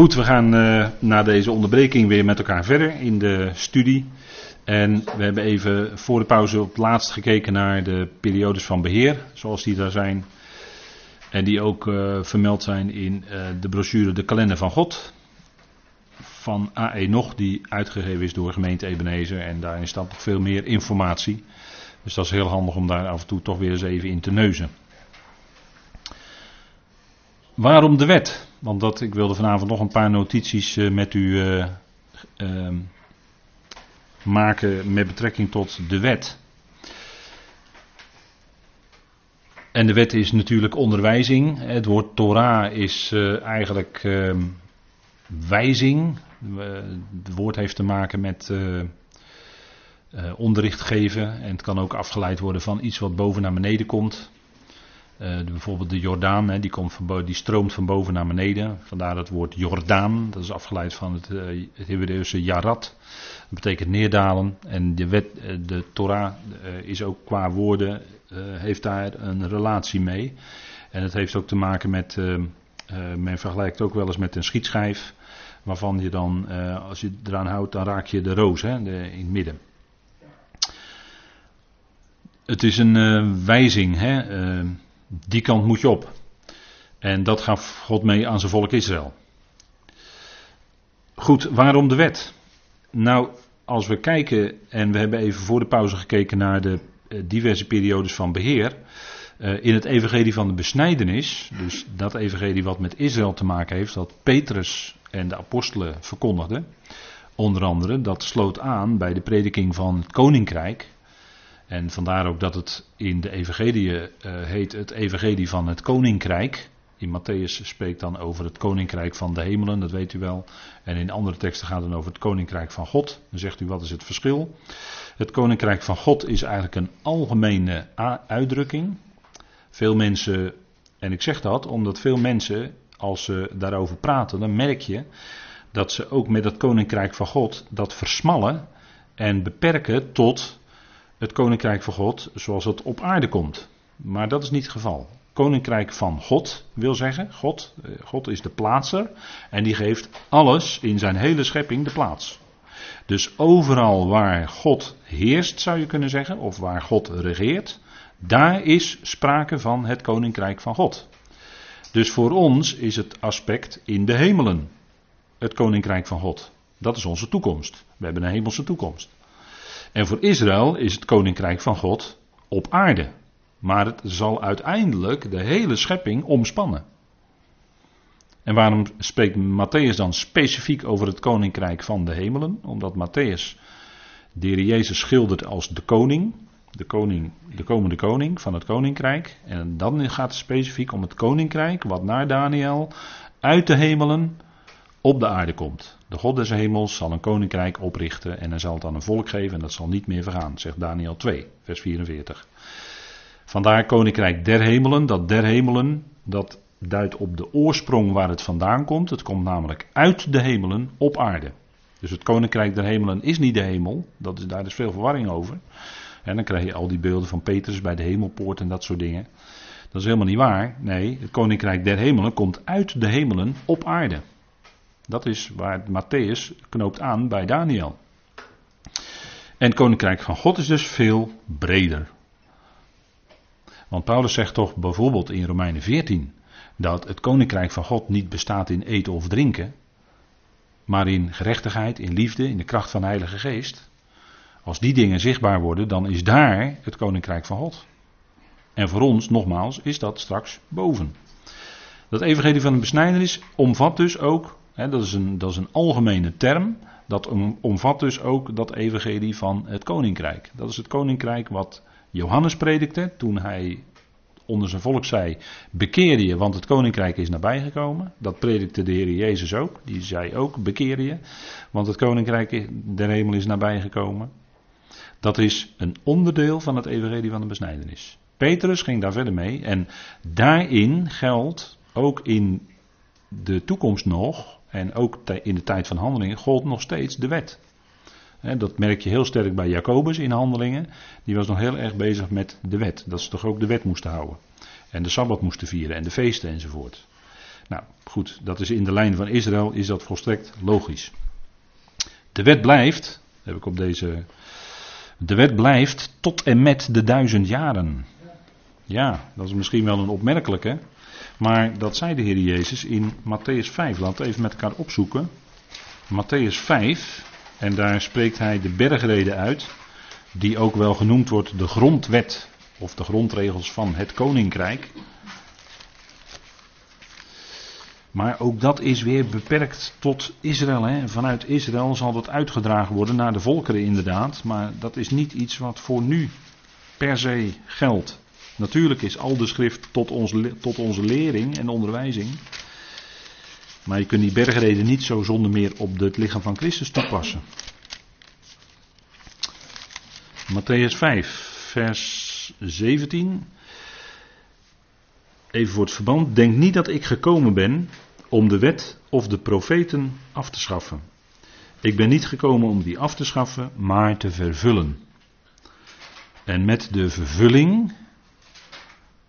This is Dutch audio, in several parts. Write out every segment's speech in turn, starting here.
Goed, we gaan uh, na deze onderbreking weer met elkaar verder in de studie. En we hebben even voor de pauze op het laatst gekeken naar de periodes van beheer, zoals die daar zijn. En die ook uh, vermeld zijn in uh, de brochure De Kalender van God. Van AE Nog, die uitgegeven is door gemeente Ebenezer. En daarin staat nog veel meer informatie. Dus dat is heel handig om daar af en toe toch weer eens even in te neuzen. Waarom de wet? Want dat, ik wilde vanavond nog een paar notities uh, met u uh, uh, maken met betrekking tot de wet. En de wet is natuurlijk onderwijzing. Het woord Torah is uh, eigenlijk ehm, wijzing. het woord heeft te maken met onderricht geven. En het kan ook afgeleid worden van iets wat boven naar beneden komt. De, bijvoorbeeld de Jordaan, hè, die, komt van die stroomt van boven naar beneden. Vandaar het woord Jordaan, dat is afgeleid van het, uh, het Hebreeuwse Yarat. Dat betekent neerdalen. En de, wet, uh, de Torah is ook qua woorden, heeft daar een relatie mee. En het heeft ook te maken met, men vergelijkt ook wel eens met een schietschijf. Waarvan je dan, als je eraan houdt, dan raak je de roos hè, de, in het midden. Het is een wijzing. Hè, die kant moet je op. En dat gaf God mee aan zijn volk Israël. Goed, waarom de wet? Nou, als we kijken, en we hebben even voor de pauze gekeken naar de eh, diverse periodes van beheer. Eh, in het evangelie van de besnijdenis, dus dat evangelie wat met Israël te maken heeft, dat Petrus en de apostelen verkondigden. Onder andere, dat sloot aan bij de prediking van het koninkrijk. En vandaar ook dat het in de evangelie uh, heet het evangelie van het koninkrijk. In Matthäus spreekt dan over het koninkrijk van de hemelen, dat weet u wel. En in andere teksten gaat het over het koninkrijk van God. Dan zegt u wat is het verschil? Het koninkrijk van God is eigenlijk een algemene uitdrukking. Veel mensen, en ik zeg dat omdat veel mensen, als ze daarover praten, dan merk je dat ze ook met het koninkrijk van God dat versmallen en beperken tot het koninkrijk van God zoals het op aarde komt. Maar dat is niet het geval. Koninkrijk van God wil zeggen, God, eh, God is de plaatser en die geeft alles in zijn hele schepping de plaats. Dus overal waar God heerst, zou je kunnen zeggen, of waar God regeert, daar is sprake van het koninkrijk van God. Dus voor ons is het aspect in de hemelen, het koninkrijk van God. Dat is onze toekomst. We hebben een hemelse toekomst. En voor Israël is het koninkrijk van God op aarde. Maar het zal uiteindelijk de hele schepping omspannen. En waarom spreekt Matthäus dan specifiek over het koninkrijk van de hemelen? Omdat Matthäus de Jezus schildert als de koning, de koning, de komende koning van het koninkrijk. En dan gaat het specifiek om het koninkrijk wat naar Daniel uit de hemelen op de aarde komt. De God des hemels zal een koninkrijk oprichten en hij zal het aan een volk geven en dat zal niet meer vergaan, zegt Daniel 2, vers 44. Vandaar koninkrijk der hemelen, dat der hemelen, dat duidt op de oorsprong waar het vandaan komt. Het komt namelijk uit de hemelen op aarde. Dus het koninkrijk der hemelen is niet de hemel, dat is, daar is veel verwarring over. En dan krijg je al die beelden van Petrus bij de hemelpoort en dat soort dingen. Dat is helemaal niet waar. Nee, het koninkrijk der hemelen komt uit de hemelen op aarde. Dat is waar Matthäus knoopt aan bij Daniel. En het koninkrijk van God is dus veel breder. Want Paulus zegt toch bijvoorbeeld in Romeinen 14 dat het koninkrijk van God niet bestaat in eten of drinken, maar in gerechtigheid, in liefde, in de kracht van de Heilige Geest. Als die dingen zichtbaar worden, dan is daar het koninkrijk van God. En voor ons, nogmaals, is dat straks boven. Dat evangelie van de besnijdenis omvat dus ook dat, is een, dat is een algemene term. Dat omvat dus ook dat evangelie van het koninkrijk. Dat is het koninkrijk wat Johannes predikte toen hij onder zijn volk zei: Bekeer je, want het koninkrijk is nabijgekomen. Dat predikte de Heer Jezus ook. Die zei ook: Bekeer je, want het koninkrijk der hemel is nabijgekomen. Dat is een onderdeel van het evangelie van de besnijdenis. Petrus ging daar verder mee en daarin geldt ook in de toekomst nog en ook in de tijd van handelingen gold nog steeds de wet. Dat merk je heel sterk bij Jacobus in handelingen. Die was nog heel erg bezig met de wet. Dat ze toch ook de wet moesten houden. En de sabbat moesten vieren en de feesten enzovoort. Nou goed, dat is in de lijn van Israël, is dat volstrekt logisch. De wet blijft, heb ik op deze. De wet blijft tot en met de duizend jaren. Ja, dat is misschien wel een opmerkelijke. Maar dat zei de Heer Jezus in Matthäus 5. Laten we even met elkaar opzoeken. Matthäus 5. En daar spreekt hij de bergreden uit. Die ook wel genoemd wordt de grondwet. Of de grondregels van het koninkrijk. Maar ook dat is weer beperkt tot Israël. Hè. Vanuit Israël zal dat uitgedragen worden naar de volkeren inderdaad. Maar dat is niet iets wat voor nu per se geldt. Natuurlijk is al de schrift tot, ons, tot onze lering en onderwijzing. Maar je kunt die bergreden niet zo zonder meer op het lichaam van Christus toepassen. Matthäus 5, vers 17. Even voor het verband. Denk niet dat ik gekomen ben om de wet of de profeten af te schaffen. Ik ben niet gekomen om die af te schaffen, maar te vervullen. En met de vervulling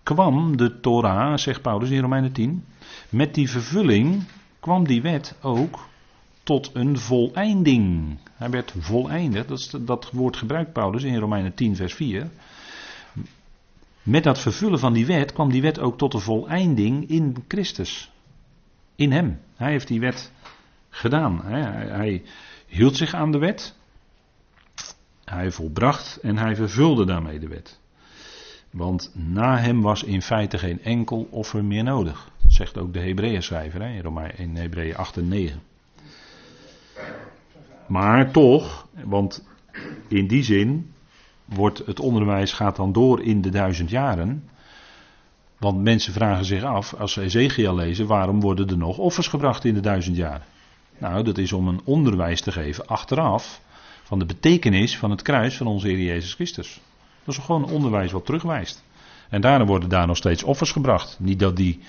kwam de Torah, zegt Paulus in Romeinen 10, met die vervulling kwam die wet ook tot een voleinding. Hij werd voleindigd, dat, is, dat woord gebruikt Paulus in Romeinen 10, vers 4. Met dat vervullen van die wet kwam die wet ook tot een voleinding in Christus. In hem. Hij heeft die wet gedaan. Hij, hij hield zich aan de wet. Hij volbracht en hij vervulde daarmee de wet. Want na hem was in feite geen enkel offer meer nodig. Zegt ook de Hebreeën schrijver hè, in Hebreeën 8 en 9. Maar toch, want in die zin wordt het onderwijs gaat dan door in de duizend jaren. Want mensen vragen zich af, als ze Ezekiel lezen, waarom worden er nog offers gebracht in de duizend jaren? Nou, dat is om een onderwijs te geven achteraf van de betekenis van het kruis van onze Heer Jezus Christus. Dat is gewoon onderwijs wat terugwijst. En daarna worden daar nog steeds offers gebracht. Niet dat die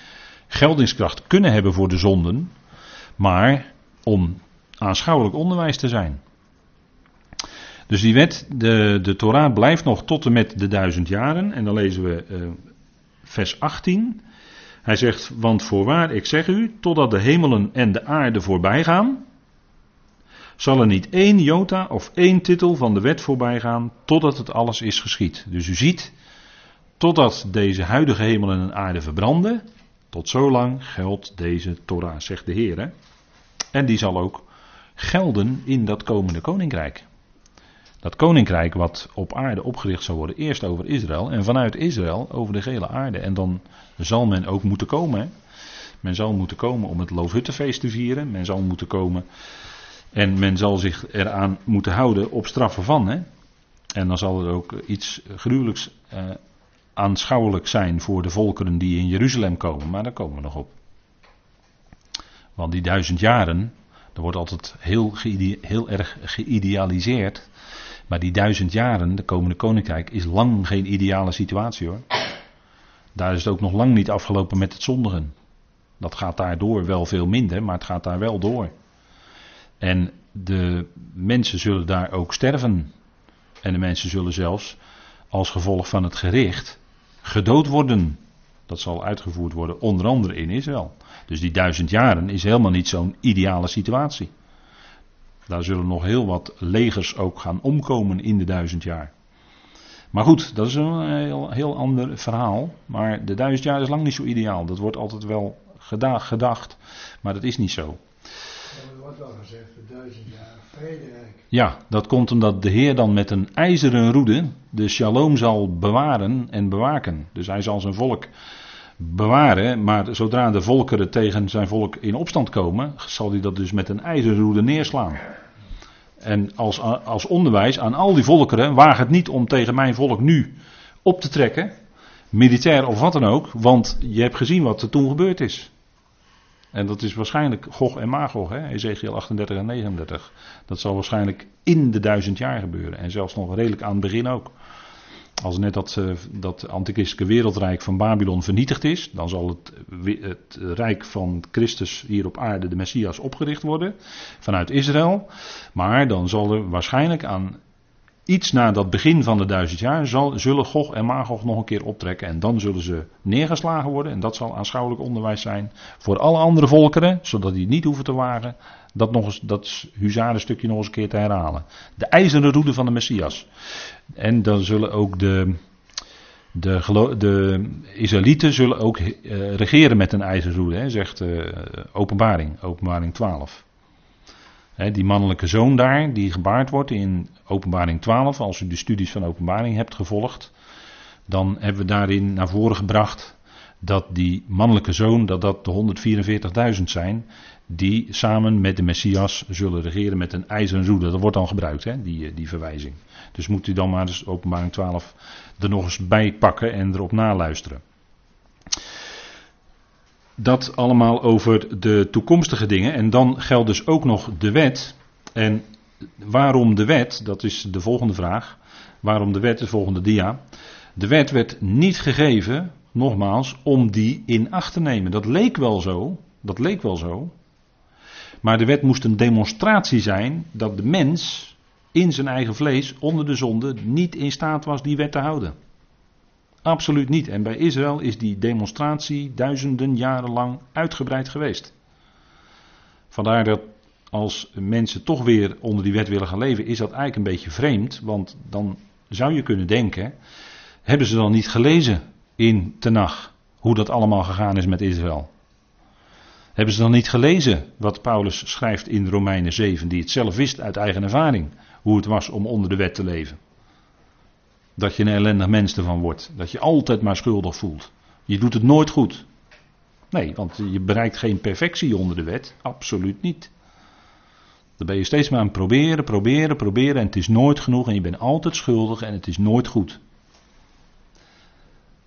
geldingskracht kunnen hebben voor de zonden, maar om aanschouwelijk onderwijs te zijn. Dus die wet, de, de Torah blijft nog tot en met de duizend jaren. En dan lezen we uh, vers 18. Hij zegt, want voorwaar, ik zeg u, totdat de hemelen en de aarde voorbij gaan, zal er niet één jota of één titel van de wet voorbij gaan totdat het alles is geschied. Dus u ziet, totdat deze huidige hemel en aarde verbranden, tot zolang geldt deze Torah, zegt de Heer. En die zal ook gelden in dat komende koninkrijk. Dat koninkrijk wat op aarde opgericht zal worden, eerst over Israël en vanuit Israël over de gele aarde. En dan zal men ook moeten komen. Men zal moeten komen om het Loofhuttenfeest te vieren. Men zal moeten komen en men zal zich eraan moeten houden op straffen van. Hè? En dan zal er ook iets gruwelijks eh, aanschouwelijk zijn voor de volkeren die in Jeruzalem komen. Maar daar komen we nog op. Want die duizend jaren, er wordt altijd heel, heel erg geïdealiseerd. Maar die duizend jaren, de komende koninkrijk, is lang geen ideale situatie hoor. Daar is het ook nog lang niet afgelopen met het zondigen. Dat gaat daardoor wel veel minder, maar het gaat daar wel door. En de mensen zullen daar ook sterven. En de mensen zullen zelfs als gevolg van het gericht gedood worden. Dat zal uitgevoerd worden, onder andere in Israël. Dus die duizend jaren is helemaal niet zo'n ideale situatie. Daar zullen nog heel wat legers ook gaan omkomen in de duizend jaar. Maar goed, dat is een heel, heel ander verhaal. Maar de duizend jaar is lang niet zo ideaal. Dat wordt altijd wel gedacht, maar dat is niet zo. Wordt al gezegd, duizend jaar vrederijk. Ja, dat komt omdat de Heer dan met een ijzeren roede de shalom zal bewaren en bewaken. Dus hij zal zijn volk bewaren, maar zodra de volkeren tegen zijn volk in opstand komen, zal hij dat dus met een ijzeren roede neerslaan. En als, als onderwijs aan al die volkeren, waag het niet om tegen mijn volk nu op te trekken, militair of wat dan ook, want je hebt gezien wat er toen gebeurd is. En dat is waarschijnlijk Gog en Magog, hè? Ezekiel 38 en 39. Dat zal waarschijnlijk in de duizend jaar gebeuren. En zelfs nog redelijk aan het begin ook. Als net dat, uh, dat antichristelijke wereldrijk van Babylon vernietigd is, dan zal het, het rijk van Christus hier op aarde, de Messias, opgericht worden vanuit Israël. Maar dan zal er waarschijnlijk aan iets na dat begin van de duizend jaar zal, zullen Gog en Magog nog een keer optrekken. En dan zullen ze neergeslagen worden. En dat zal aanschouwelijk onderwijs zijn voor alle andere volkeren. Zodat die niet hoeven te wagen dat, nog eens, dat huzarenstukje nog eens een keer te herhalen. De ijzeren roede van de Messias. En dan zullen ook de, de, de Israëlieten zullen ook uh, regeren met een ijzeren roede. Hè, zegt uh, openbaring, openbaring 12 die mannelijke zoon daar, die gebaard wordt in Openbaring 12, als u de studies van Openbaring hebt gevolgd, dan hebben we daarin naar voren gebracht dat die mannelijke zoon, dat dat de 144.000 zijn, die samen met de Messias zullen regeren met een ijzeren roede. Dat wordt dan gebruikt, hè, die, die verwijzing. Dus moet u dan maar dus Openbaring 12 er nog eens bij pakken en erop naluisteren. Dat allemaal over de toekomstige dingen. En dan geldt dus ook nog de wet. En waarom de wet? Dat is de volgende vraag. Waarom de wet? De volgende dia. De wet werd niet gegeven, nogmaals, om die in acht te nemen. Dat leek wel zo. Dat leek wel zo. Maar de wet moest een demonstratie zijn dat de mens in zijn eigen vlees onder de zonde niet in staat was die wet te houden. Absoluut niet. En bij Israël is die demonstratie duizenden jaren lang uitgebreid geweest. Vandaar dat als mensen toch weer onder die wet willen gaan leven, is dat eigenlijk een beetje vreemd. Want dan zou je kunnen denken, hebben ze dan niet gelezen in Tenach hoe dat allemaal gegaan is met Israël? Hebben ze dan niet gelezen wat Paulus schrijft in Romeinen 7, die het zelf wist uit eigen ervaring, hoe het was om onder de wet te leven? Dat je een ellendig mens ervan wordt. Dat je altijd maar schuldig voelt. Je doet het nooit goed. Nee, want je bereikt geen perfectie onder de wet. Absoluut niet. Dan ben je steeds maar aan het proberen, proberen, proberen. En het is nooit genoeg. En je bent altijd schuldig en het is nooit goed.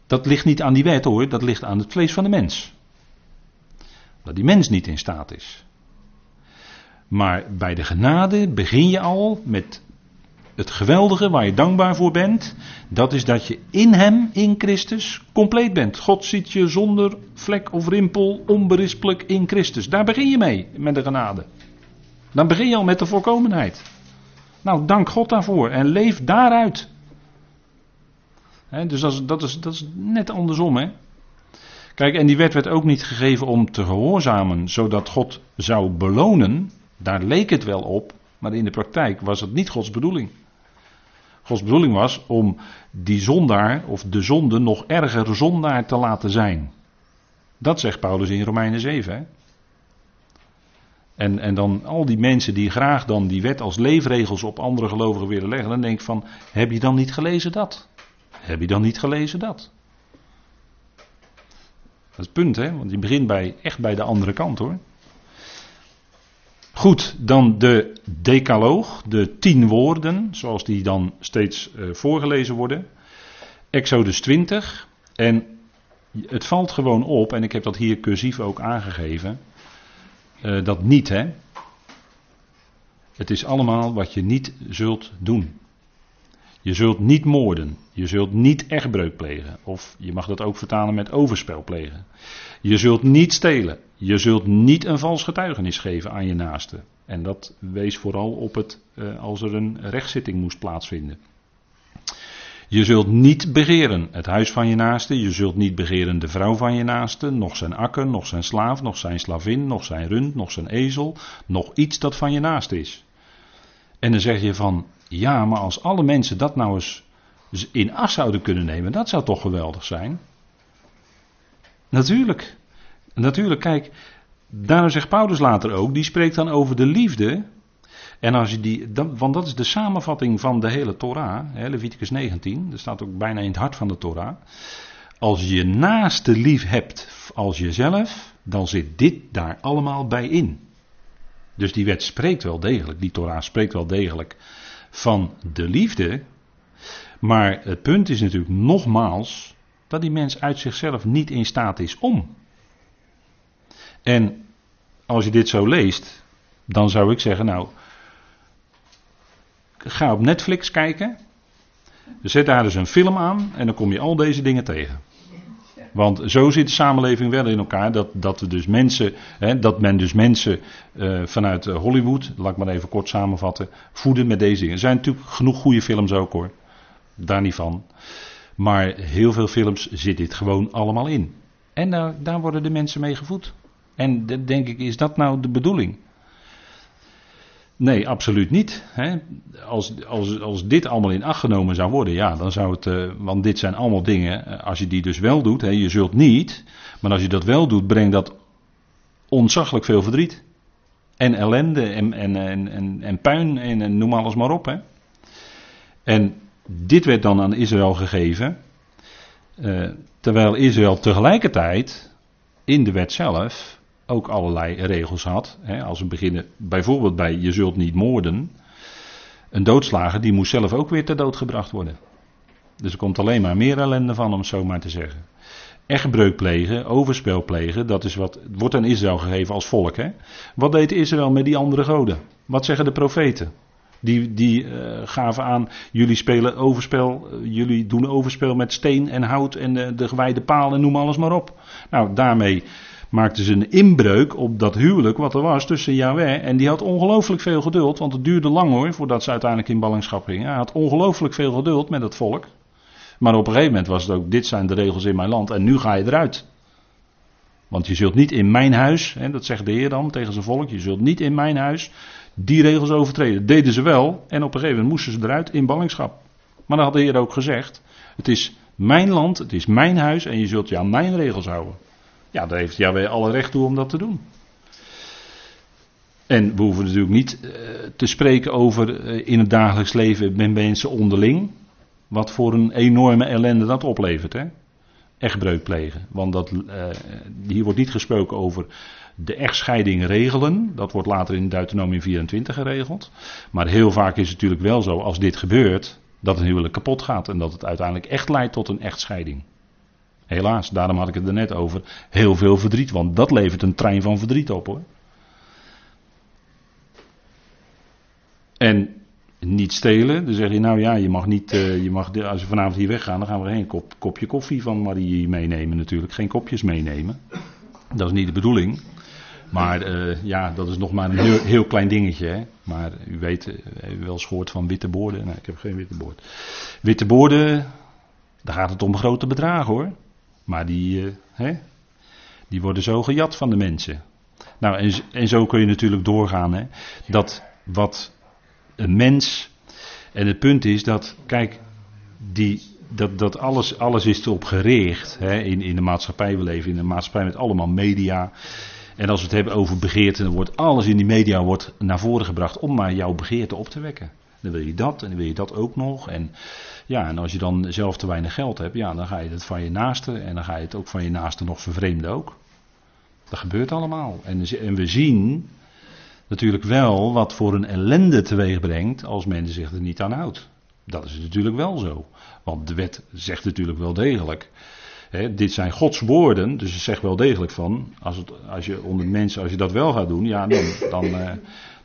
Dat ligt niet aan die wet hoor. Dat ligt aan het vlees van de mens. Dat die mens niet in staat is. Maar bij de genade begin je al met het geweldige waar je dankbaar voor bent, dat is dat je in Hem, in Christus, compleet bent. God ziet je zonder vlek of rimpel, onberispelijk in Christus. Daar begin je mee met de genade. Dan begin je al met de voorkomenheid. Nou, dank God daarvoor en leef daaruit. dus dat is, dat, is, dat is net andersom, hè. Kijk, en die wet werd ook niet gegeven om te gehoorzamen, zodat God zou belonen. Daar leek het wel op, maar in de praktijk was het niet Gods bedoeling. Gods bedoeling was om die zondaar of de zonde nog erger zondaar te laten zijn. Dat zegt Paulus in Romeinen 7. Hè? En, en dan al die mensen die graag dan die wet als leefregels op andere gelovigen willen leggen, dan denk ik van, heb je dan niet gelezen dat? Heb je dan niet gelezen dat? Dat is het punt, hè? Want je begint bij, echt bij de andere kant hoor. Goed, dan de decaloog, de tien woorden, zoals die dan steeds uh, voorgelezen worden. Exodus 20. En het valt gewoon op, en ik heb dat hier cursief ook aangegeven, uh, dat niet hè. Het is allemaal wat je niet zult doen. Je zult niet moorden. Je zult niet echtbreuk plegen. Of je mag dat ook vertalen met overspel plegen. Je zult niet stelen. Je zult niet een vals getuigenis geven aan je naaste. En dat wees vooral op het uh, als er een rechtszitting moest plaatsvinden. Je zult niet begeren het huis van je naaste. Je zult niet begeren de vrouw van je naaste. Nog zijn akker, nog zijn slaaf, nog zijn slavin, nog zijn rund, nog zijn ezel. Nog iets dat van je naaste is. En dan zeg je van, ja, maar als alle mensen dat nou eens in as zouden kunnen nemen, dat zou toch geweldig zijn? Natuurlijk. Natuurlijk, kijk, daarom zegt Paulus later ook, die spreekt dan over de liefde. En als je die, want dat is de samenvatting van de hele Torah, hè, Leviticus 19, dat staat ook bijna in het hart van de Torah. Als je naaste lief hebt als jezelf, dan zit dit daar allemaal bij in. Dus die wet spreekt wel degelijk, die Torah spreekt wel degelijk van de liefde. Maar het punt is natuurlijk nogmaals dat die mens uit zichzelf niet in staat is om. En als je dit zo leest, dan zou ik zeggen, nou, ga op Netflix kijken. Zet daar dus een film aan en dan kom je al deze dingen tegen. Want zo zit de samenleving wel in elkaar dat, dat, we dus mensen, hè, dat men dus mensen uh, vanuit Hollywood, laat ik maar even kort samenvatten, voeden met deze dingen. Er zijn natuurlijk genoeg goede films ook hoor, daar niet van. Maar heel veel films zit dit gewoon allemaal in. En daar, daar worden de mensen mee gevoed. En denk ik, is dat nou de bedoeling? Nee, absoluut niet. Hè. Als, als, als dit allemaal in acht genomen zou worden, ja, dan zou het. Uh, want dit zijn allemaal dingen. Eh, als je die dus wel doet, hè, je zult niet. Maar als je dat wel doet, brengt dat ontzaglijk veel verdriet. En ellende en, en, en, en, puin en, en, noem alles maar op. Hè. En dit werd dan aan Israël gegeven. Uh, terwijl Israël tegelijkertijd in de wet zelf ook allerlei regels had. Als we beginnen bijvoorbeeld bij je zult niet moorden. Een doodslager die moest zelf ook weer ter dood gebracht worden. Dus er komt alleen maar meer ellende van om het zo maar te zeggen. Echtbreuk plegen, overspel plegen, dat is wat wordt aan Israël gegeven als volk. Hè? Wat deed Israël met die andere goden? Wat zeggen de profeten? Die, die uh, gaven aan, jullie spelen overspel, uh, jullie doen overspel met steen en hout en de, de gewijde paal en noem alles maar op. Nou, daarmee maakten ze een inbreuk op dat huwelijk wat er was tussen Yahweh. En die had ongelooflijk veel geduld, want het duurde lang hoor, voordat ze uiteindelijk in ballingschap gingen. Hij had ongelooflijk veel geduld met het volk. Maar op een gegeven moment was het ook, dit zijn de regels in mijn land en nu ga je eruit. Want je zult niet in mijn huis, hè, dat zegt de Heer dan tegen zijn volk, je zult niet in mijn huis die regels overtreden. Deden ze wel en op een gegeven moment moesten ze eruit in ballingschap. Maar dan had de Heer ook gezegd, het is mijn land, het is mijn huis en je zult je aan mijn regels houden. Ja, daar heeft Yahweh alle recht toe om dat te doen. En we hoeven natuurlijk niet uh, te spreken over uh, in het dagelijks leven met mensen onderling. Wat voor een enorme ellende dat oplevert. Hè? Echtbreuk plegen. Want dat, uh, hier wordt niet gesproken over de echtscheiding regelen. Dat wordt later in Deuteronomium 24 geregeld. Maar heel vaak is het natuurlijk wel zo, als dit gebeurt, dat een huwelijk kapot gaat. En dat het uiteindelijk echt leidt tot een echtscheiding. Helaas, daarom had ik het er net over. Heel veel verdriet, want dat levert een trein van verdriet op hoor. En niet stelen, dan zeg je nou ja, je mag niet, uh, je mag, als we vanavond hier weggaan, dan gaan we geen kop, kopje koffie van Marie meenemen natuurlijk. Geen kopjes meenemen. Dat is niet de bedoeling. Maar uh, ja, dat is nog maar een heel, klein dingetje. Hè? Maar u weet, uh, wel eens van witte borden. Nee, ik heb geen witte bord. Witte borden, daar gaat het om grote bedragen hoor. Maar die, uh, hè, die worden zo gejat van de mensen. Nou, en, en zo kun je natuurlijk doorgaan. Hè, dat wat een mens. En het punt is dat, kijk, die, dat, dat alles, alles is erop gericht. Hè, in, in de maatschappij. We leven in een maatschappij met allemaal media. En als we het hebben over begeerte, dan wordt alles in die media wordt naar voren gebracht om maar jouw begeerte op te wekken. Dan wil je dat en dan wil je dat ook nog. En ja, en als je dan zelf te weinig geld hebt, ja, dan ga je het van je naaste en dan ga je het ook van je naaste nog vervreemden ook. Dat gebeurt allemaal. En, en we zien natuurlijk wel wat voor een ellende teweeg brengt als men zich er niet aan houdt. Dat is natuurlijk wel zo. Want de wet zegt natuurlijk wel degelijk. Hè, dit zijn Gods woorden, dus het zegt wel degelijk van. Als, het, als je onder mensen, als je dat wel gaat doen, ja, dan, dan, uh,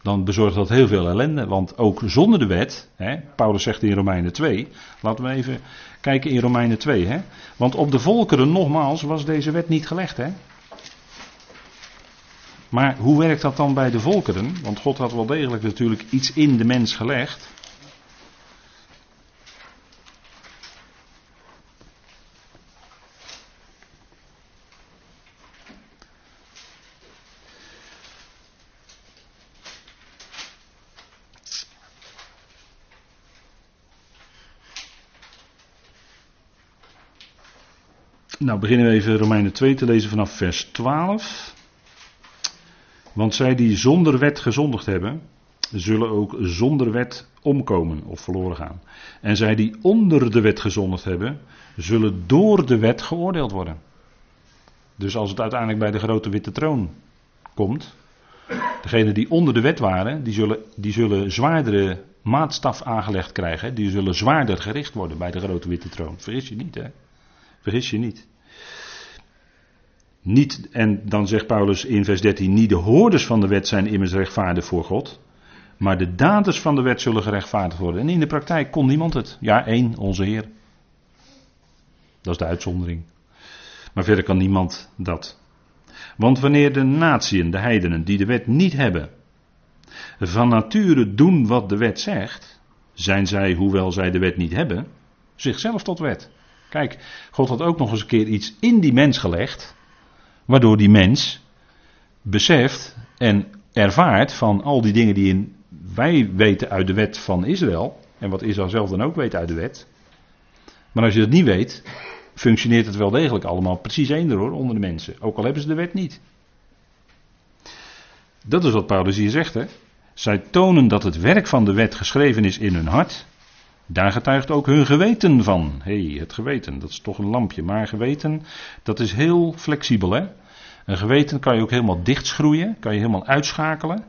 dan bezorgt dat heel veel ellende. Want ook zonder de wet, hè, Paulus zegt in Romeinen 2, laten we even kijken in Romeinen 2. Hè, want op de volkeren, nogmaals, was deze wet niet gelegd. Hè. Maar hoe werkt dat dan bij de volkeren? Want God had wel degelijk natuurlijk iets in de mens gelegd. Nou, beginnen we even Romeinen 2 te lezen vanaf vers 12. Want zij die zonder wet gezondigd hebben, zullen ook zonder wet omkomen of verloren gaan. En zij die onder de wet gezondigd hebben, zullen door de wet geoordeeld worden. Dus als het uiteindelijk bij de grote witte troon komt, degenen die onder de wet waren, die zullen, die zullen zwaardere maatstaf aangelegd krijgen. Die zullen zwaarder gericht worden bij de grote witte troon. Vergis je niet, hè? Vergis je niet. Niet, en dan zegt Paulus in vers 13, niet de hoorders van de wet zijn immers rechtvaardig voor God, maar de daders van de wet zullen gerechtvaardigd worden. En in de praktijk kon niemand het. Ja, één, onze Heer. Dat is de uitzondering. Maar verder kan niemand dat. Want wanneer de natieën, de heidenen, die de wet niet hebben, van nature doen wat de wet zegt, zijn zij, hoewel zij de wet niet hebben, zichzelf tot wet. Kijk, God had ook nog eens een keer iets in die mens gelegd, waardoor die mens beseft en ervaart van al die dingen die in, wij weten uit de wet van Israël, en wat Israël zelf dan ook weet uit de wet. Maar als je dat niet weet, functioneert het wel degelijk allemaal precies eender hoor, onder de mensen. Ook al hebben ze de wet niet. Dat is wat Paulus hier zegt. Hè? Zij tonen dat het werk van de wet geschreven is in hun hart. Daar getuigt ook hun geweten van. Hé, hey, het geweten, dat is toch een lampje. Maar geweten, dat is heel flexibel hè. Een geweten kan je ook helemaal dichtschroeien, kan je helemaal uitschakelen.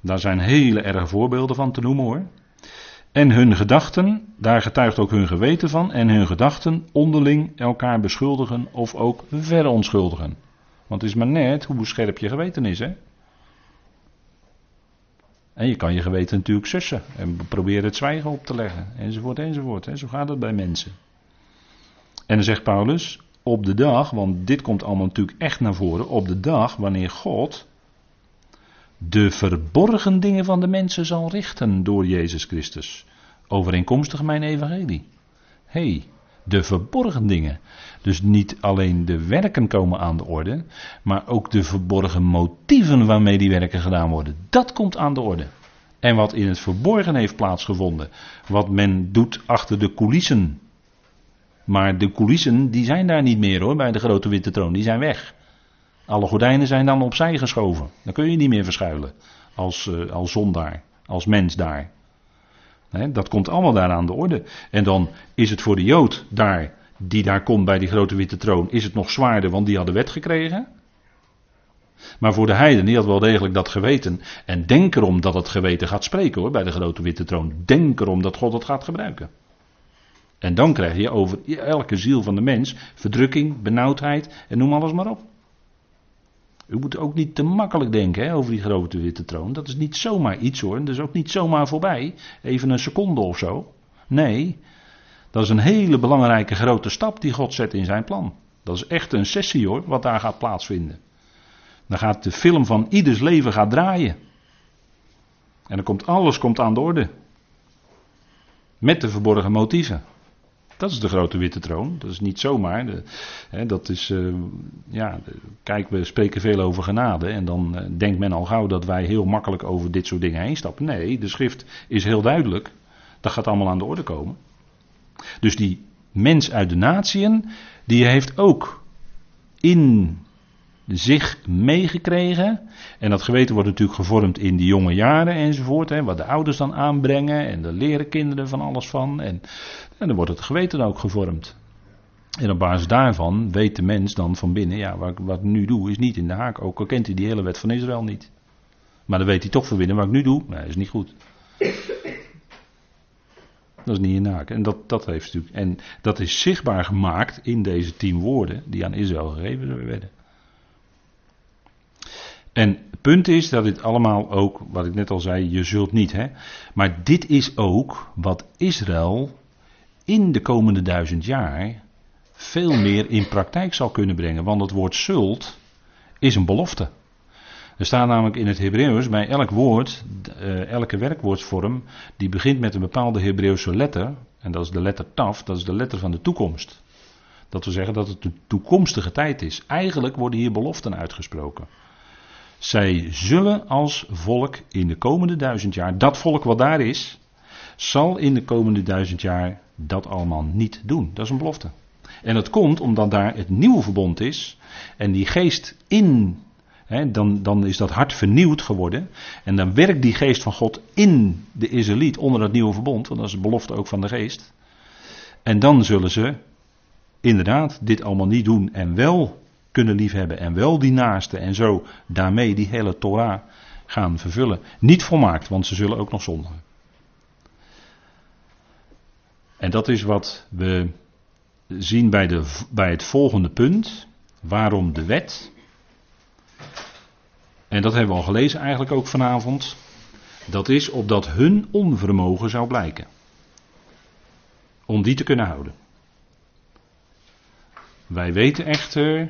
Daar zijn hele erge voorbeelden van te noemen hoor. En hun gedachten, daar getuigt ook hun geweten van, en hun gedachten onderling elkaar beschuldigen of ook verontschuldigen. Want het is maar net hoe scherp je geweten is, hè? En je kan je geweten natuurlijk sussen en proberen het zwijgen op te leggen, enzovoort, enzovoort. Hè? Zo gaat het bij mensen. En dan zegt Paulus, op de dag, want dit komt allemaal natuurlijk echt naar voren, op de dag wanneer God de verborgen dingen van de mensen zal richten door Jezus Christus. Overeenkomstig mijn evangelie. hey, de verborgen dingen. Dus niet alleen de werken komen aan de orde, maar ook de verborgen motieven waarmee die werken gedaan worden. Dat komt aan de orde. En wat in het verborgen heeft plaatsgevonden. Wat men doet achter de coulissen. Maar de coulissen, die zijn daar niet meer hoor, bij de grote witte troon. Die zijn weg. Alle gordijnen zijn dan opzij geschoven. Dan kun je niet meer verschuilen. Als, uh, als zondaar, als mens daar. Dat komt allemaal daar aan de orde. En dan is het voor de Jood daar, die daar komt bij die grote witte troon, is het nog zwaarder, want die hadden wet gekregen. Maar voor de heiden, die had wel degelijk dat geweten. En denk erom dat het geweten gaat spreken hoor, bij de grote witte troon. Denk erom dat God het gaat gebruiken. En dan krijg je over elke ziel van de mens verdrukking, benauwdheid en noem alles maar op. U moet ook niet te makkelijk denken hè, over die grote witte troon. Dat is niet zomaar iets hoor. Dat is ook niet zomaar voorbij. Even een seconde of zo. Nee, dat is een hele belangrijke grote stap die God zet in zijn plan. Dat is echt een sessie hoor, wat daar gaat plaatsvinden. Dan gaat de film van ieders leven gaat draaien. En dan komt alles komt aan de orde. Met de verborgen motieven. Dat is de grote witte troon. Dat is niet zomaar. De, hè, dat is, uh, ja, kijk, we spreken veel over genade. En dan uh, denkt men al gauw dat wij heel makkelijk over dit soort dingen heen stappen. Nee, de schrift is heel duidelijk. Dat gaat allemaal aan de orde komen. Dus die mens uit de natieën, die heeft ook in zich meegekregen. En dat geweten wordt natuurlijk gevormd in die jonge jaren enzovoort. Hè, wat de ouders dan aanbrengen. En de leren kinderen van alles van. En, en dan wordt het geweten ook gevormd. En op basis daarvan weet de mens dan van binnen, ja, wat, wat ik nu doe is niet in de haak. Ook al kent hij die hele wet van Israël niet. Maar dan weet hij toch van binnen, wat ik nu doe, nee, is niet goed. Dat is niet in de haak. En dat, dat, heeft natuurlijk, en dat is zichtbaar gemaakt in deze tien woorden die aan Israël gegeven werden. En het punt is dat dit allemaal ook, wat ik net al zei, je zult niet, hè. Maar dit is ook wat Israël in de komende duizend jaar veel meer in praktijk zal kunnen brengen. Want het woord zult is een belofte. Er staat namelijk in het Hebreeuws bij elk woord, uh, elke werkwoordsvorm, die begint met een bepaalde Hebreeuwse letter. En dat is de letter taf, dat is de letter van de toekomst. Dat wil zeggen dat het de toekomstige tijd is. Eigenlijk worden hier beloften uitgesproken. Zij zullen als volk in de komende duizend jaar, dat volk wat daar is, zal in de komende duizend jaar dat allemaal niet doen. Dat is een belofte. En dat komt omdat daar het nieuwe verbond is en die geest in, hè, dan, dan is dat hart vernieuwd geworden. En dan werkt die geest van God in de Israëliet onder het nieuwe verbond, want dat is de belofte ook van de geest. En dan zullen ze inderdaad dit allemaal niet doen en wel kunnen liefhebben en wel die naaste en zo daarmee die hele Torah gaan vervullen. Niet volmaakt, want ze zullen ook nog zondigen. En dat is wat we zien bij, de, bij het volgende punt. Waarom de wet? En dat hebben we al gelezen eigenlijk ook vanavond. Dat is opdat hun onvermogen zou blijken. Om die te kunnen houden. Wij weten echter,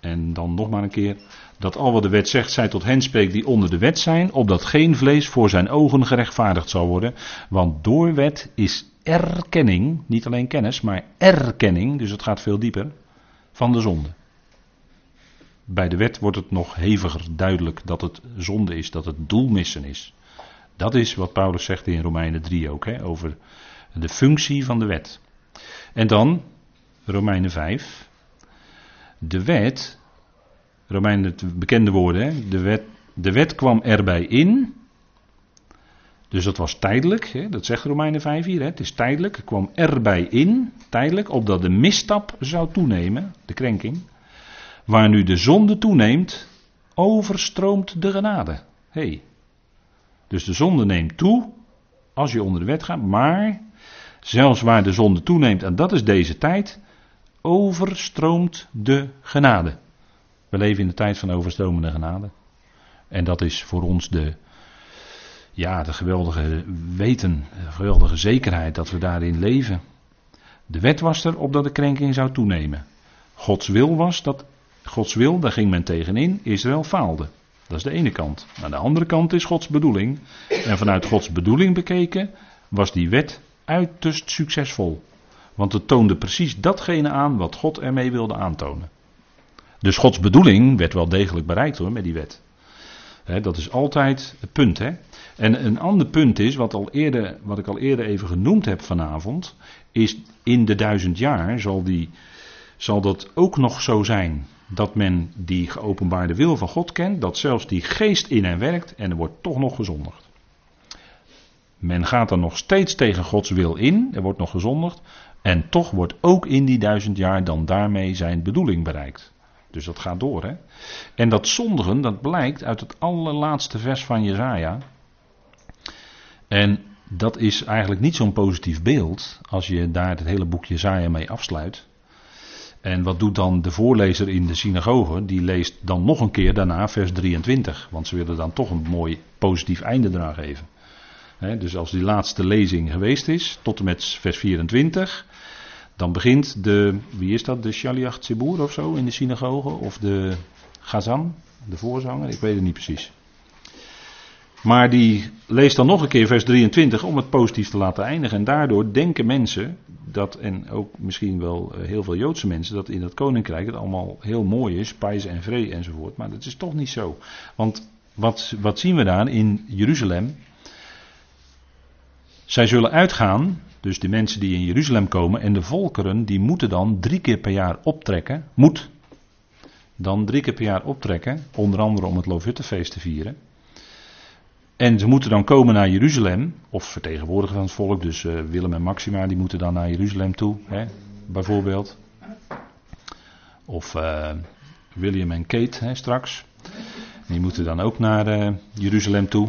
en dan nog maar een keer, dat al wat de wet zegt, zij tot hen spreekt die onder de wet zijn, opdat geen vlees voor zijn ogen gerechtvaardigd zal worden. Want door wet is erkenning, niet alleen kennis, maar erkenning, dus het gaat veel dieper, van de zonde. Bij de wet wordt het nog heviger duidelijk dat het zonde is, dat het doelmissen is. Dat is wat Paulus zegt in Romeinen 3 ook, hè, over de functie van de wet. En dan, Romeinen 5. De wet, Romeinen het bekende woorden, hè, de, wet, de wet kwam erbij in. Dus dat was tijdelijk, hè, dat zegt Romeinen 5 hier, hè, het is tijdelijk, kwam erbij in, tijdelijk, opdat de misstap zou toenemen, de krenking. Waar nu de zonde toeneemt, overstroomt de genade. Hey. Dus de zonde neemt toe als je onder de wet gaat, maar zelfs waar de zonde toeneemt, en dat is deze tijd, overstroomt de genade. We leven in de tijd van overstromende genade. En dat is voor ons de, ja, de geweldige weten, de geweldige zekerheid dat we daarin leven. De wet was er opdat de krenking zou toenemen. Gods wil was dat Gods wil, daar ging men tegenin, Israël faalde. Dat is de ene kant. Aan de andere kant is Gods bedoeling. En vanuit Gods bedoeling bekeken was die wet uiterst succesvol. Want het toonde precies datgene aan wat God ermee wilde aantonen. Dus Gods bedoeling werd wel degelijk bereikt hoor met die wet. dat is altijd het punt. Hè? En een ander punt is, wat, al eerder, wat ik al eerder even genoemd heb vanavond, is in de duizend jaar zal, die, zal dat ook nog zo zijn dat men die geopenbaarde wil van God kent, dat zelfs die geest in hen werkt en er wordt toch nog gezondigd. Men gaat er nog steeds tegen Gods wil in, er wordt nog gezondigd, en toch wordt ook in die duizend jaar dan daarmee zijn bedoeling bereikt. Dus dat gaat door. Hè? En dat zondigen, dat blijkt uit het allerlaatste vers van Jezaja. En dat is eigenlijk niet zo'n positief beeld als je daar het hele boek Jezaja mee afsluit. En wat doet dan de voorlezer in de synagoge? Die leest dan nog een keer daarna vers 23. Want ze willen dan toch een mooi positief einde eraan geven. Dus als die laatste lezing geweest is, tot en met vers 24. Dan begint de, wie is dat, de Shaliach Tzibur of zo in de synagoge? Of de Gazan, de voorzanger? Ik weet het niet precies. Maar die leest dan nog een keer vers 23 om het positief te laten eindigen. En daardoor denken mensen dat, en ook misschien wel eh, heel veel Joodse mensen, dat in dat koninkrijk het allemaal heel mooi is, pijs en vree enzovoort. Maar dat is toch niet zo. Want wat, wat zien we daar in Jeruzalem? Zij zullen uitgaan, dus de mensen die in Jeruzalem komen en de volkeren, die moeten dan drie keer per jaar optrekken. Moet dan drie keer per jaar optrekken, onder andere om het Lovuttefeest te vieren. En ze moeten dan komen naar Jeruzalem, of vertegenwoordiger van het volk, dus uh, Willem en Maxima, die moeten dan naar Jeruzalem toe, hè, bijvoorbeeld. Of uh, William en Kate hè, straks. Die moeten dan ook naar uh, Jeruzalem toe.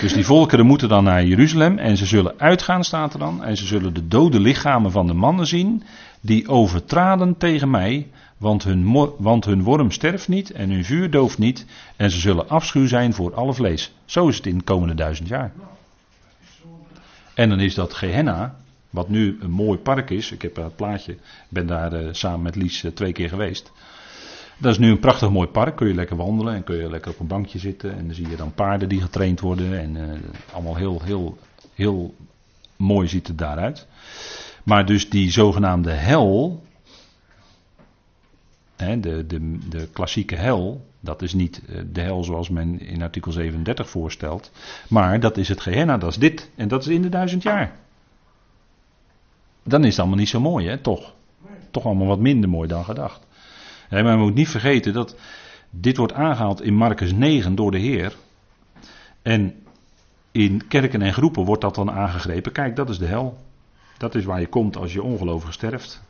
Dus die volkeren moeten dan naar Jeruzalem en ze zullen uitgaan, staat er dan. En ze zullen de dode lichamen van de mannen zien die overtraden tegen mij want hun, want hun worm sterft niet en hun vuur dooft niet. En ze zullen afschuw zijn voor alle vlees. Zo is het in de komende duizend jaar. En dan is dat Gehenna, wat nu een mooi park is. Ik heb het plaatje, ben daar uh, samen met Lies uh, twee keer geweest. Dat is nu een prachtig mooi park. Kun je lekker wandelen en kun je lekker op een bankje zitten. En dan zie je dan paarden die getraind worden. En uh, allemaal heel, heel, heel mooi ziet het daaruit. Maar dus die zogenaamde hel, de, de, de klassieke hel, dat is niet eh, de hel zoals men in artikel 37 voorstelt, maar dat is het Gehenna, dat is dit, en dat is in de duizend jaar. Dan is het allemaal niet zo mooi, hè, toch? Toch allemaal wat minder mooi dan gedacht. Maar we moeten niet vergeten dat dit wordt aangehaald in Marcus 9 door de Heer. En in kerken en groepen wordt dat dan aangegrepen. Kijk, dat is de hel. Dat is waar je komt als je ongelovig sterft.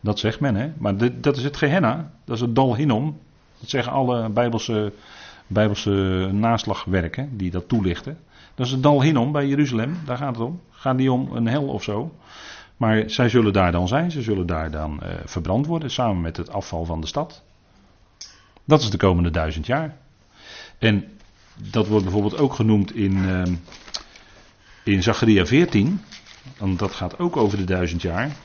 Dat zegt men, hè? Maar dat is het Gehenna. Dat is het Dal Hinnom. Dat zeggen alle Bijbelse, Bijbelse naslagwerken die dat toelichten. Dat is het Dal Hinnom bij Jeruzalem. Daar gaat het om. Gaat die om een hel of zo. Maar zij zullen daar dan zijn. Ze zullen daar dan uh, verbrand worden. Samen met het afval van de stad. Dat is de komende duizend jaar. En dat wordt bijvoorbeeld ook genoemd in, uh, in Zacharia 14. Want dat gaat ook over de duizend jaar.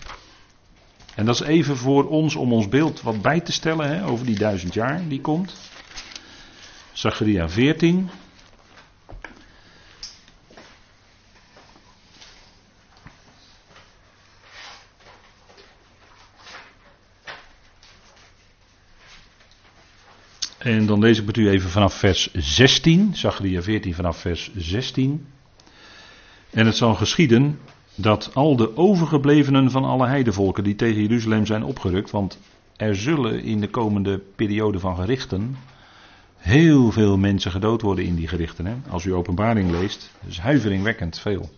En dat is even voor ons om ons beeld wat bij te stellen hè, over die duizend jaar die komt. Zacharia 14. En dan lees ik met u even vanaf vers 16, Zacharia 14 vanaf vers 16. En het zal geschieden dat al de overgeblevenen van alle heidevolken die tegen Jeruzalem zijn opgerukt, want er zullen in de komende periode van gerichten heel veel mensen gedood worden in die gerichten. Hè? Als u openbaring leest, is huiveringwekkend veel.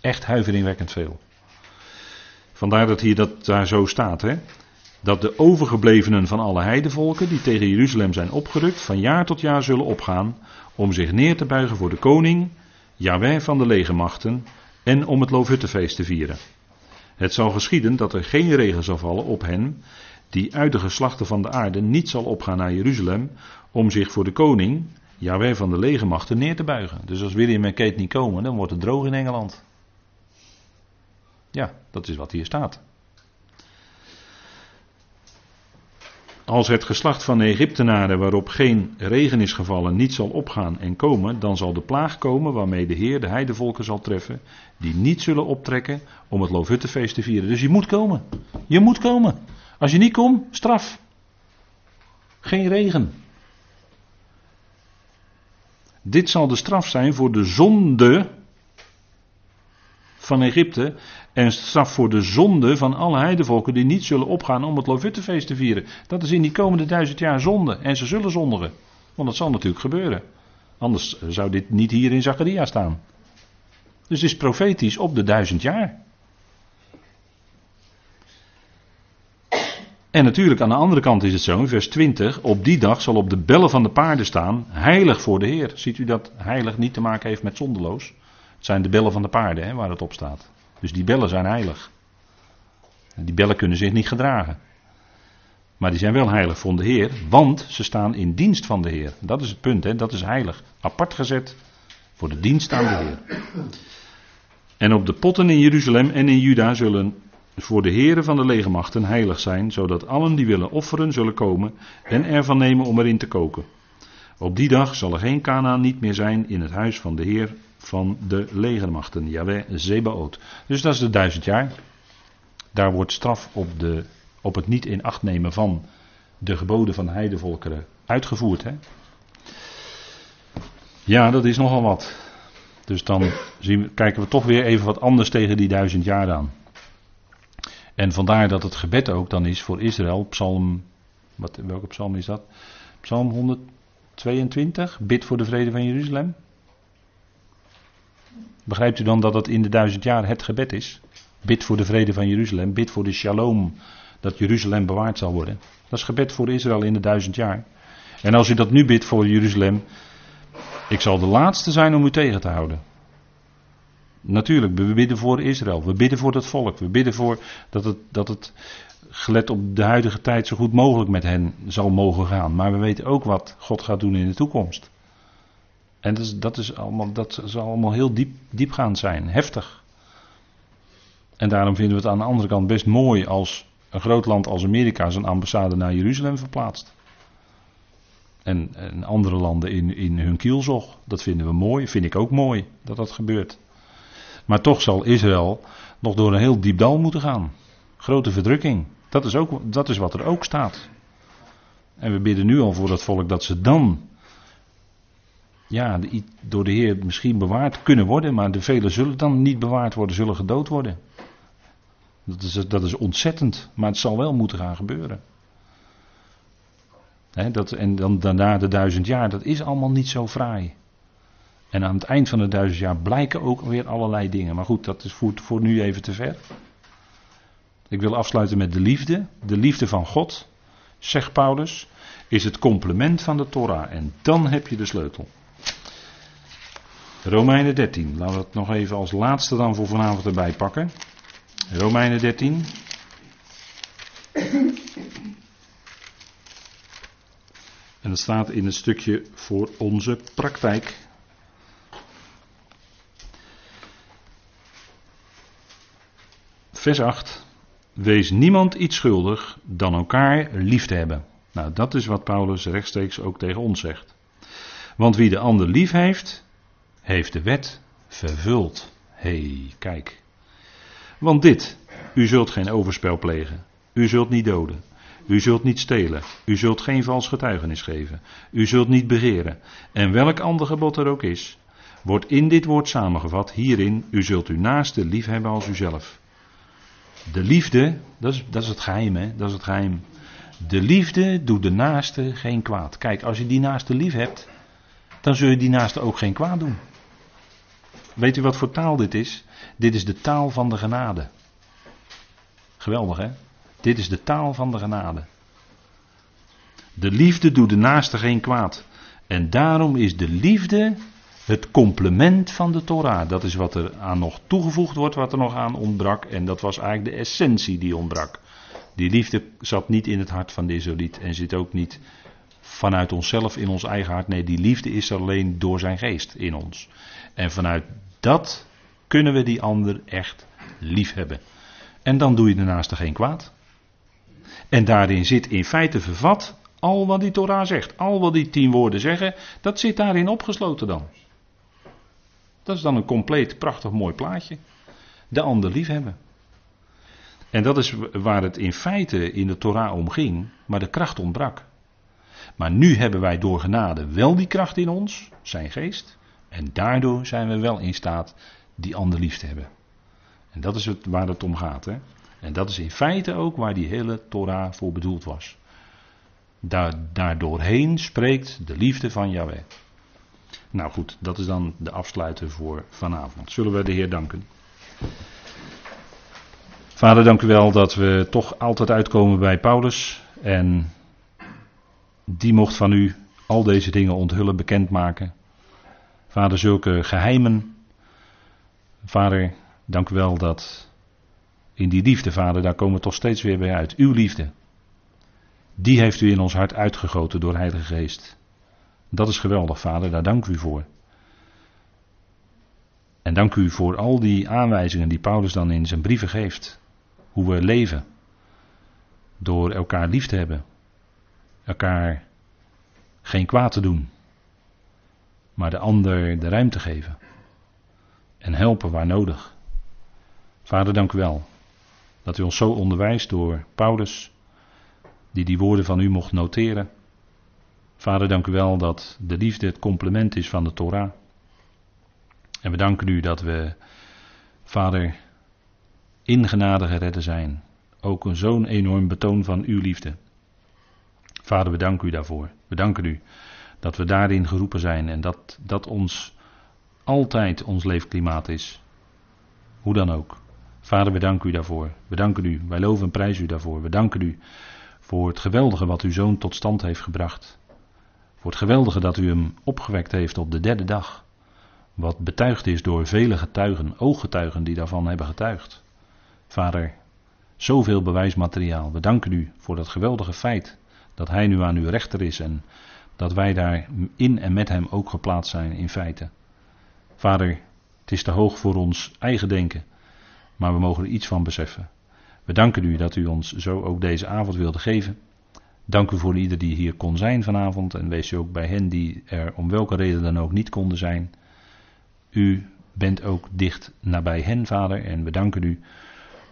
Echt huiveringwekkend veel. Vandaar dat hier dat daar zo staat. Hè? Dat de overgeblevenen van alle heidevolken die tegen Jeruzalem zijn opgerukt, van jaar tot jaar zullen opgaan om zich neer te buigen voor de koning, Jaweh van de legermachten, en om het Loofhuttenfeest te vieren. Het zal geschieden dat er geen regen zal vallen op hen, die uit de geslachten van de aarde niet zal opgaan naar Jeruzalem, om zich voor de koning, Jaweh van de legermachten, neer te buigen. Dus als William en Kate niet komen, dan wordt het droog in Engeland. Ja, dat is wat hier staat. Als het geslacht van de Egyptenaren waarop geen regen is gevallen niet zal opgaan en komen, dan zal de plaag komen waarmee de Heer de heidevolken zal treffen, die niet zullen optrekken om het Loofhuttenfeest te vieren. Dus je moet komen. Je moet komen. Als je niet komt, straf. Geen regen. Dit zal de straf zijn voor de zonde van Egypte en straf voor de zonde van alle heidevolken die niet zullen opgaan om het Lovuttefeest te vieren. Dat is in die komende duizend jaar zonde. En ze zullen zondigen. Want dat zal natuurlijk gebeuren. Anders zou dit niet hier in Zacharia staan. Dus het is profetisch op de duizend jaar. En natuurlijk aan de andere kant is het zo, in vers 20, op die dag zal op de bellen van de paarden staan, heilig voor de Heer. Ziet u dat heilig niet te maken heeft met zondeloos? Zijn de bellen van de paarden hè, waar het op staat. Dus die bellen zijn heilig. Die bellen kunnen zich niet gedragen. Maar die zijn wel heilig voor de Heer, want ze staan in dienst van de Heer. Dat is het punt, hè? dat is heilig. Apart gezet voor de dienst aan de Heer. En op de potten in Jeruzalem en in Juda zullen voor de heren van de legermachten heilig zijn, zodat allen die willen offeren zullen komen en ervan nemen om erin te koken. Op die dag zal er geen Kanaan niet meer zijn in het huis van de Heer van de legermachten, Yahweh Zebaot. Dus dat is de duizend jaar. Daar wordt straf op, de, op het niet in acht nemen van de geboden van heidevolkeren uitgevoerd. Hè? Ja, dat is nogal wat. Dus dan zien kijken we toch weer even wat anders tegen die duizend jaar aan. En vandaar dat het gebed ook dan is voor Israël, psalm, wat, welke psalm is dat? Psalm 122, bid voor de vrede van Jeruzalem. Begrijpt u dan dat het in de duizend jaar het gebed is? Bid voor de vrede van Jeruzalem, bid voor de shalom, dat Jeruzalem bewaard zal worden. Dat is gebed voor Israël in de duizend jaar. En als u dat nu bidt voor Jeruzalem, ik zal de laatste zijn om u tegen te houden. Natuurlijk, we bidden voor Israël, we bidden voor dat volk, we bidden voor dat het, dat het gelet op de huidige tijd zo goed mogelijk met hen zal mogen gaan. Maar we weten ook wat God gaat doen in de toekomst. En dat, is, dat, is allemaal, dat zal allemaal heel diep, diepgaand zijn, heftig. En daarom vinden we het aan de andere kant best mooi als een groot land als Amerika zijn ambassade naar Jeruzalem verplaatst. En, en andere landen in, in hun kielzog. Dat vinden we mooi, vind ik ook mooi dat dat gebeurt. Maar toch zal Israël nog door een heel diep dal moeten gaan. Grote verdrukking. Dat is, ook, dat is wat er ook staat. En we bidden nu al voor dat volk dat ze dan ja, door de Heer misschien bewaard kunnen worden, maar de velen zullen dan niet bewaard worden, zullen gedood worden. Dat is, dat is ontzettend, maar het zal wel moeten gaan gebeuren. dat, en dan daarna de duizend jaar, dat is allemaal niet zo fraai. En aan het eind van de duizend jaar blijken ook weer allerlei dingen. Maar goed, dat is voor, voor nu even te ver. Ik wil afsluiten met de liefde. De liefde van God, zegt Paulus, is het complement van de Torah. En dan heb je de sleutel. Romeinen 13. Laten we het nog even als laatste dan voor vanavond erbij pakken. Romeinen 13. En dat staat in het stukje voor onze praktijk. Vers 8. wees niemand iets schuldig dan elkaar lief te hebben. Nou, dat is wat Paulus rechtstreeks ook tegen ons zegt. Want wie de ander lief heeft, heeft de wet vervuld. Hey, kijk. Want dit, u zult geen overspel plegen, u zult niet doden, u zult niet stelen, u zult geen vals getuigenis geven, u zult niet begeren. En welk ander gebod er ook is, wordt in dit woord samengevat, hierin, u zult uw naaste lief hebben als uzelf. De liefde, dat is, dat is het geheim, hè? Dat is het geheim. De liefde doet de naaste geen kwaad. Kijk, als je die naaste lief hebt, dan zul je die naaste ook geen kwaad doen. Weet u wat voor taal dit is? Dit is de taal van de genade. Geweldig hè? Dit is de taal van de genade. De liefde doet de naaste geen kwaad. En daarom is de liefde het complement van de Torah. Dat is wat er aan nog toegevoegd wordt, wat er nog aan ontbrak. En dat was eigenlijk de essentie die ontbrak. Die liefde zat niet in het hart van de Israëliet en zit ook niet vanuit onszelf in ons eigen hart. Nee, die liefde is alleen door zijn geest in ons. En vanuit dat kunnen we die ander echt lief hebben. En dan doe je daarnaast er geen kwaad. En daarin zit in feite vervat al wat die Torah zegt. Al wat die tien woorden zeggen, dat zit daarin opgesloten dan. Dat is dan een compleet, prachtig mooi plaatje. De ander liefhebben. En dat is waar het in feite in de Torah om ging, maar de kracht ontbrak. Maar nu hebben wij door genade wel die kracht in ons, zijn geest. En daardoor zijn we wel in staat die ander lief te hebben. En dat is het, waar het om gaat. Hè? En dat is in feite ook waar die hele Torah voor bedoeld was. Daar, daardoorheen spreekt de liefde van Yahweh. Nou goed, dat is dan de afsluiter voor vanavond. Zullen we de Heer danken? Vader, dank u wel dat we toch altijd uitkomen bij Paulus. En die mocht van u al deze dingen onthullen, bekendmaken. Vader, zulke geheimen. Vader, dank u wel dat in die liefde, Vader, daar komen we toch steeds weer bij uit. Uw liefde. Die heeft u in ons hart uitgegoten door Heilige Geest. Dat is geweldig, Vader, daar dank u voor. En dank u voor al die aanwijzingen die Paulus dan in zijn brieven geeft. Hoe we leven. Door elkaar lief te hebben. Elkaar geen kwaad te doen. Maar de ander de ruimte geven. En helpen waar nodig. Vader, dank u wel. Dat u ons zo onderwijst door Paulus. Die die woorden van u mocht noteren. Vader, dank u wel dat de liefde het complement is van de Torah. En we danken u dat we, Vader, in genade geredden zijn. Ook zo'n enorm betoon van uw liefde. Vader, we danken u daarvoor. We danken u dat we daarin geroepen zijn en dat dat ons altijd ons leefklimaat is. Hoe dan ook. Vader, we danken u daarvoor. We danken u. Wij loven en prijzen u daarvoor. We danken u voor het geweldige wat uw zoon tot stand heeft gebracht. Voor het geweldige dat u hem opgewekt heeft op de derde dag. Wat betuigd is door vele getuigen, ooggetuigen die daarvan hebben getuigd. Vader, zoveel bewijsmateriaal. We danken u voor dat geweldige feit dat hij nu aan uw rechter is en dat wij daar in en met hem ook geplaatst zijn in feite. Vader, het is te hoog voor ons eigen denken, maar we mogen er iets van beseffen. We danken u dat u ons zo ook deze avond wilde geven. Dank u voor ieder die hier kon zijn vanavond en wees u ook bij hen die er om welke reden dan ook niet konden zijn. U bent ook dicht nabij hen, Vader, en we danken u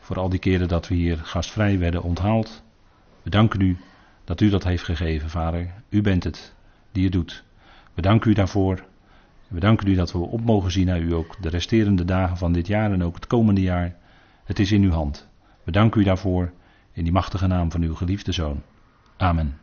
voor al die keren dat we hier gastvrij werden onthaald. We danken u dat u dat heeft gegeven, Vader. U bent het die het doet. We danken u daarvoor. We danken u dat we op mogen zien naar u ook de resterende dagen van dit jaar en ook het komende jaar. Het is in uw hand. We danken u daarvoor in die machtige naam van uw geliefde Zoon. Amen.